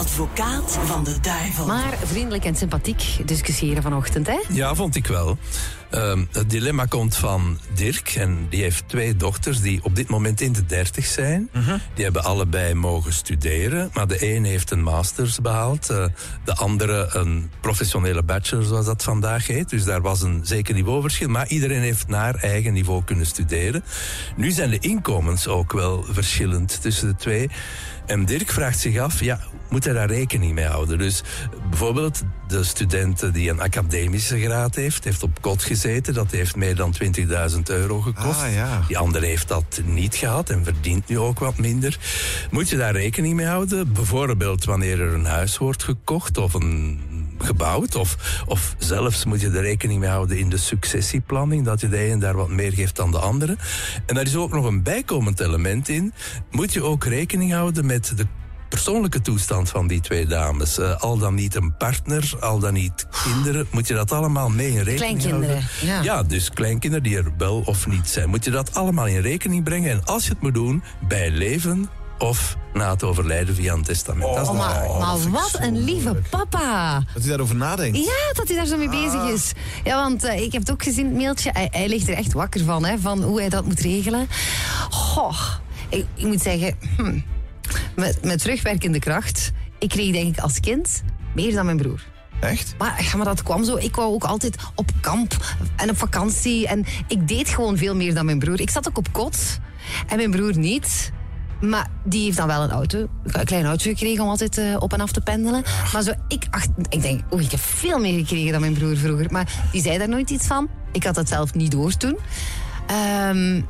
advocaat van de duivel. Maar vriendelijk en sympathiek discussiëren vanochtend, hè? Ja, vond ik wel. Ehm, het dilemma komt van Dirk. En die heeft twee dochters die op dit moment in de dertig zijn. Die hebben allebei mogen studeren. Maar de een heeft een masters behaald. eh, de andere een professionele bachelor, zoals dat vandaag heet. Dus daar was een zeker niveauverschil. Maar iedereen heeft naar eigen niveau kunnen studeren. Nu zijn de inkomens ook wel verschillend tussen de twee. En Dirk vraagt zich af, ja, moet daar rekening mee houden? Dus bijvoorbeeld de student die een academische graad heeft, heeft op kot gezeten. Dat heeft meer dan 20.000 euro gekost. Ah, ja. Die andere heeft dat niet gehad en verdient nu ook wat minder. Moet je daar rekening mee houden? Bijvoorbeeld wanneer er een huis wordt gekocht of een gebouwd. Of, of zelfs moet je er rekening mee houden in de successieplanning. Dat je de een daar wat meer geeft dan de andere. En daar is ook nog een bijkomend element in. Moet je ook rekening houden met de persoonlijke toestand van die twee dames. Eh, al dan niet een partner, al dan niet kinderen. Moet je dat allemaal mee in rekening Kleinkinderen, houden? ja. dus kleinkinderen die er wel of niet zijn. Moet je dat allemaal in rekening brengen. En als je het moet doen, bij leven of na het overlijden via een testament. Dat is Oh, maar, maar wat een lieve moeilijk. papa. Dat hij daarover nadenkt. Ja, dat hij daar zo mee bezig is. Ja, want eh, ik heb het ook gezien, het mailtje. Hij, hij ligt er echt wakker van, hè, van hoe hij dat moet regelen. Goh, ik, ik moet zeggen, hm, met, met terugwerkende kracht, ik kreeg denk ik als kind meer dan mijn broer. Echt? Maar, ja, maar dat kwam zo. Ik wou ook altijd op kamp en op vakantie. En ik deed gewoon veel meer dan mijn broer. Ik zat ook op kot en mijn broer niet. Maar die heeft dan wel een auto, een klein auto gekregen om altijd eh, op en af te pendelen. Maar zo, ik, ach, ik denk, oeh, ik heb veel meer gekregen dan mijn broer vroeger. Maar die zei daar nooit iets van. Ik had dat zelf niet door toen. Ehm,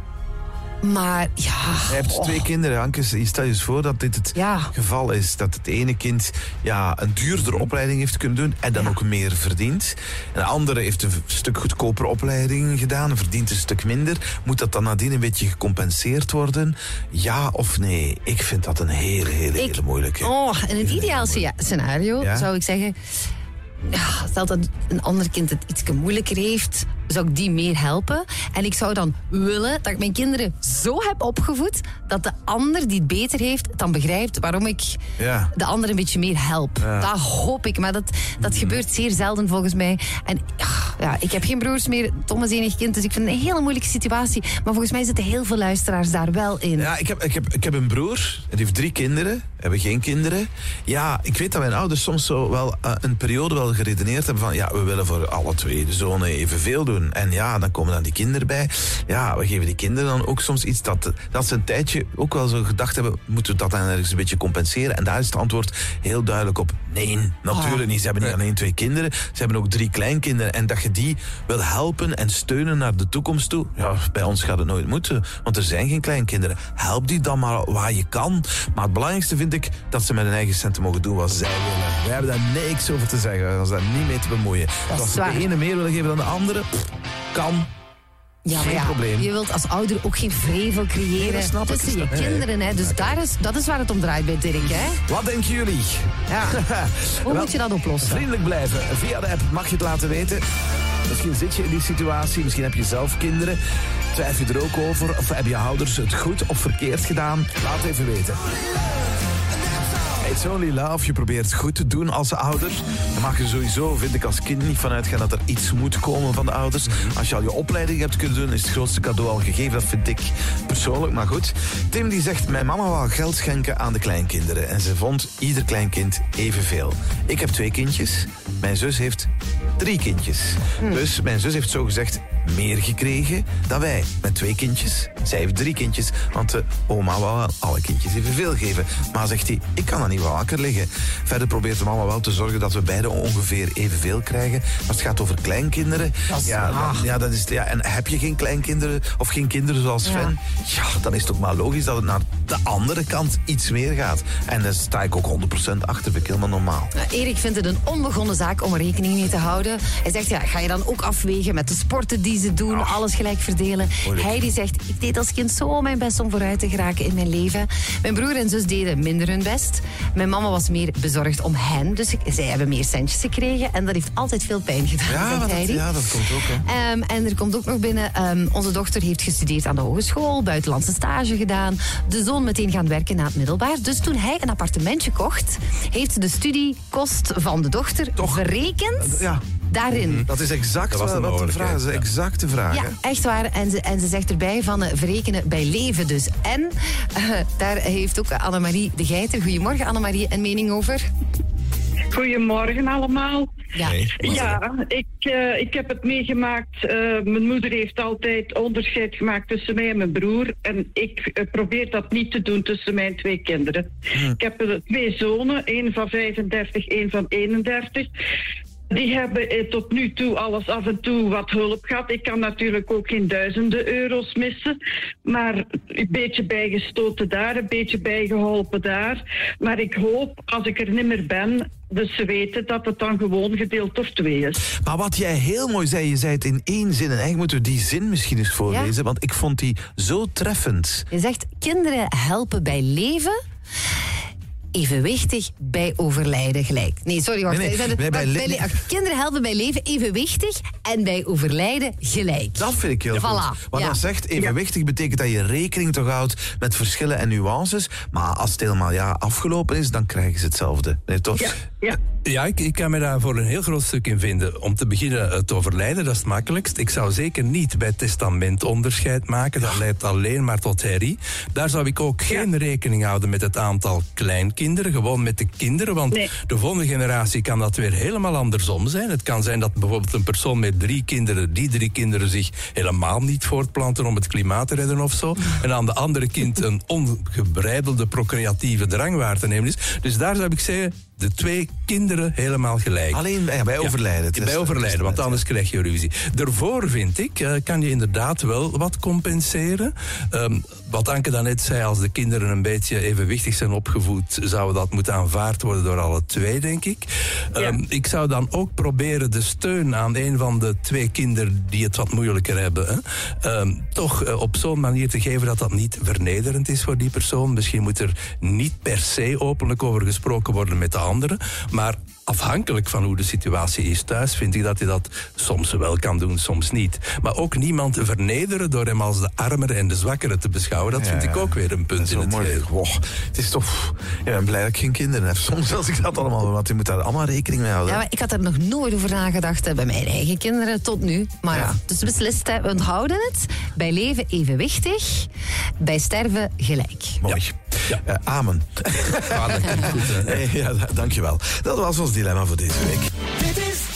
maar ja. Hij heeft oh, twee kinderen, Anke. Je stel je eens voor dat dit het Ja. geval is. Dat het ene kind ja, een duurdere opleiding heeft kunnen doen en dan Ja. ook meer verdient. En de andere heeft een stuk goedkopere opleiding gedaan en verdient een stuk minder. Moet dat dan nadien een beetje gecompenseerd worden? Ja of nee? Ik vind dat een hele, hele, Ik- hele moeilijke. Oh, in een ideaal sce- scenario Ja? zou ik zeggen... Ja, stel dat een ander kind het iets moeilijker heeft, zou ik die meer helpen. En ik zou dan willen dat ik mijn kinderen zo heb opgevoed dat de ander die het beter heeft, dan begrijpt waarom ik Ja. de ander een beetje meer help. Dat hoop ik, maar dat, dat gebeurt zeer zelden volgens mij. En ja, ik heb geen broers meer, Tom is enig kind, dus ik vind het een hele moeilijke situatie. Maar volgens mij zitten heel veel luisteraars daar wel in. Ja, ik heb, ik, heb, ik heb een broer. Die heeft drie kinderen. Hebben geen kinderen. Ja, ik weet dat mijn ouders soms zo wel eh, een periode wel geredeneerd hebben van... Ja, we willen voor alle twee de zonen evenveel doen. En ja, dan komen dan die kinderen bij. Ja, we geven die kinderen dan ook soms iets dat, dat ze een tijdje ook wel zo gedacht hebben... Moeten we dat dan ergens een beetje compenseren? En daar is het antwoord heel duidelijk op. Nee, natuurlijk Oh. niet. Ze hebben niet alleen twee kinderen. Ze hebben ook drie kleinkinderen. En dat je die wil helpen en steunen naar de toekomst toe... Ja, bij ons gaat het nooit moeten. Want er zijn geen kleinkinderen. Help die dan maar waar je kan. Maar het belangrijkste vind ik dat ze met hun eigen centen mogen doen wat zij willen. Wij hebben daar niks over te zeggen. Ons daar niet mee te bemoeien. Als ze de ene meer willen geven dan de andere... pff, kan. Ja, Geen ja, probleem. je wilt als ouder ook geen vrevel creëren tussen je kinderen. Hè. Dus daar is, dat is waar het om draait bij Dirk. Hè. Wat denken jullie? Ja. Hoe Wel, moet je dat oplossen? Vriendelijk blijven. Via de app mag je het laten weten. Misschien zit je in die situatie, misschien heb je zelf kinderen. Twijfel je er ook over? Of hebben je ouders het goed of verkeerd gedaan? Laat even weten. It's only love. Je probeert goed te doen als ouder. Dan mag je sowieso, vind ik als kind, niet vanuit gaan dat er iets moet komen van de ouders. Als je al je opleiding hebt kunnen doen, is het grootste cadeau al gegeven. Dat vind ik persoonlijk, maar goed. Tim die zegt, mijn mama wou geld schenken aan de kleinkinderen. En ze vond ieder kleinkind evenveel. Ik heb twee kindjes. Mijn zus heeft drie kindjes. Dus mijn zus heeft zo gezegd meer gekregen dan wij. Met twee kindjes. Zij heeft drie kindjes, want de oma wou alle kindjes evenveel geven. Maar zegt hij, ik kan dat niet wel wakker liggen. Verder probeert de mama wel te zorgen dat we beide ongeveer evenveel krijgen. Als het gaat over kleinkinderen. ja, dan- ja, dat is, ja, en heb je geen kleinkinderen of geen kinderen zoals. Sven? Ja, dan is het ook maar logisch dat het naar de andere kant iets meer gaat. En daar sta ik ook 100% achter, vind ik helemaal normaal. Nou, Erik vindt het een onbegonnen zaak om rekening mee te houden. Hij zegt, ja, ga je dan ook afwegen met de sporten die doen, alles gelijk verdelen. Moeilijk. Hij die zegt, ik deed als kind zo mijn best om vooruit te geraken in mijn leven. Mijn broer en zus deden minder hun best. Mijn mama was meer bezorgd om hen, dus ik- zij hebben meer centjes gekregen. En dat heeft altijd veel pijn gedaan, Ja, zegt dat, ja, dat komt ook. Hè. Ehm, en er komt ook nog binnen, ehm, onze dochter heeft gestudeerd aan de hogeschool, buitenlandse stage gedaan. De zoon meteen gaan werken na het middelbaar. Dus toen hij een appartementje kocht, heeft ze de studiekost van de dochter verrekend Ja, daarin. dat is exact Dat was wat, de vraag is. Exacte vraag. Ja, echt waar. En ze, en ze zegt erbij van eh, verrekenen bij leven dus. En eh, daar heeft ook Annemarie de Geiter, goedemorgen Annemarie, een mening over. Goedemorgen allemaal. Ja. Nee. Ja, ik, eh, ik heb het meegemaakt. Eh, mijn moeder heeft altijd onderscheid gemaakt tussen mij en mijn broer. En ik eh, probeer dat niet te doen tussen mijn twee kinderen. Ik heb eh, twee zonen, één van 35, één van 31. Die hebben eh, tot nu toe alles af en toe wat hulp gehad. Ik kan natuurlijk ook geen duizenden euro's missen. Maar een beetje bijgestoten daar, een beetje bijgeholpen daar. Maar ik hoop, als ik er niet meer ben, dus ze weten dat het dan gewoon gedeeld door twee is. Maar wat jij heel mooi zei, je zei het in één zin. En eigenlijk moeten we die zin misschien eens voorlezen. Want ik vond die zo treffend. Je zegt kinderen helpen bij leven. Evenwichtig bij overlijden gelijk. Nee, sorry, wacht. Nee, nee, Ik zei- bij- bij wacht, le- bij le- kinderen helpen bij leven evenwichtig en bij overlijden gelijk. Dat vind ik heel Voilà, goed. Wat ja. dat zegt, evenwichtig betekent dat je rekening toch houdt met verschillen en nuances. Maar als het helemaal ja, afgelopen is, dan krijgen ze hetzelfde. Nee, toch? Ja, ja. Ik, ik kan me daar voor een heel groot stuk in vinden. Om te beginnen, het overlijden, dat is het makkelijkst. Ik zou zeker niet bij testament onderscheid maken. Dat leidt alleen maar tot herrie. Daar zou ik ook geen rekening houden met het aantal kleinkinderen. Gewoon met de kinderen. Want Nee. de volgende generatie kan dat weer helemaal andersom zijn. Het kan zijn dat bijvoorbeeld een persoon met drie kinderen... die drie kinderen zich helemaal niet voortplanten om het klimaat te redden of zo. En aan de andere kind een ongebreidelde procreatieve drang waar te nemen is. Dus daar zou ik zeggen, de twee kinderen helemaal gelijk. Alleen ja, bij overlijden. Ja, Het is- bij overlijden, want anders krijg je ruzie. Daarvoor, vind ik, eh, kan je inderdaad wel wat compenseren. Ehm, wat Anke daarnet zei, als de kinderen een beetje evenwichtig zijn opgevoed... zou dat moeten aanvaard worden door alle twee, denk ik. Ehm, Ik zou dan ook proberen de steun aan een van de twee kinderen... die het wat moeilijker hebben, hè, ehm, toch eh, op zo'n manier te geven... dat dat niet vernederend is voor die persoon. Misschien moet er niet per se openlijk over gesproken worden met de anderen... maar afhankelijk van hoe de situatie is thuis, vind ik dat je dat soms wel kan doen, soms niet. Maar ook niemand vernederen door hem als de armere en de zwakkere te beschouwen, dat Ja, vind ik ook weer een punt in het mooi. geheel. Wow, het is toch... Ja, ik ben blij dat ik geen kinderen heb. Soms als ik dat allemaal want je moet daar allemaal rekening mee houden. Ja, maar ik had er nog nooit over nagedacht hè, bij mijn eigen kinderen tot nu. Maar ja, Ja. dus beslist, hè, we onthouden het. Bij leven evenwichtig, bij sterven gelijk. Mooi. Ja. Eh, amen. Ja, dat klinkt goed, hè. Hey, ja, da- dankjewel. Dat was ons dilemma voor deze week. Dit is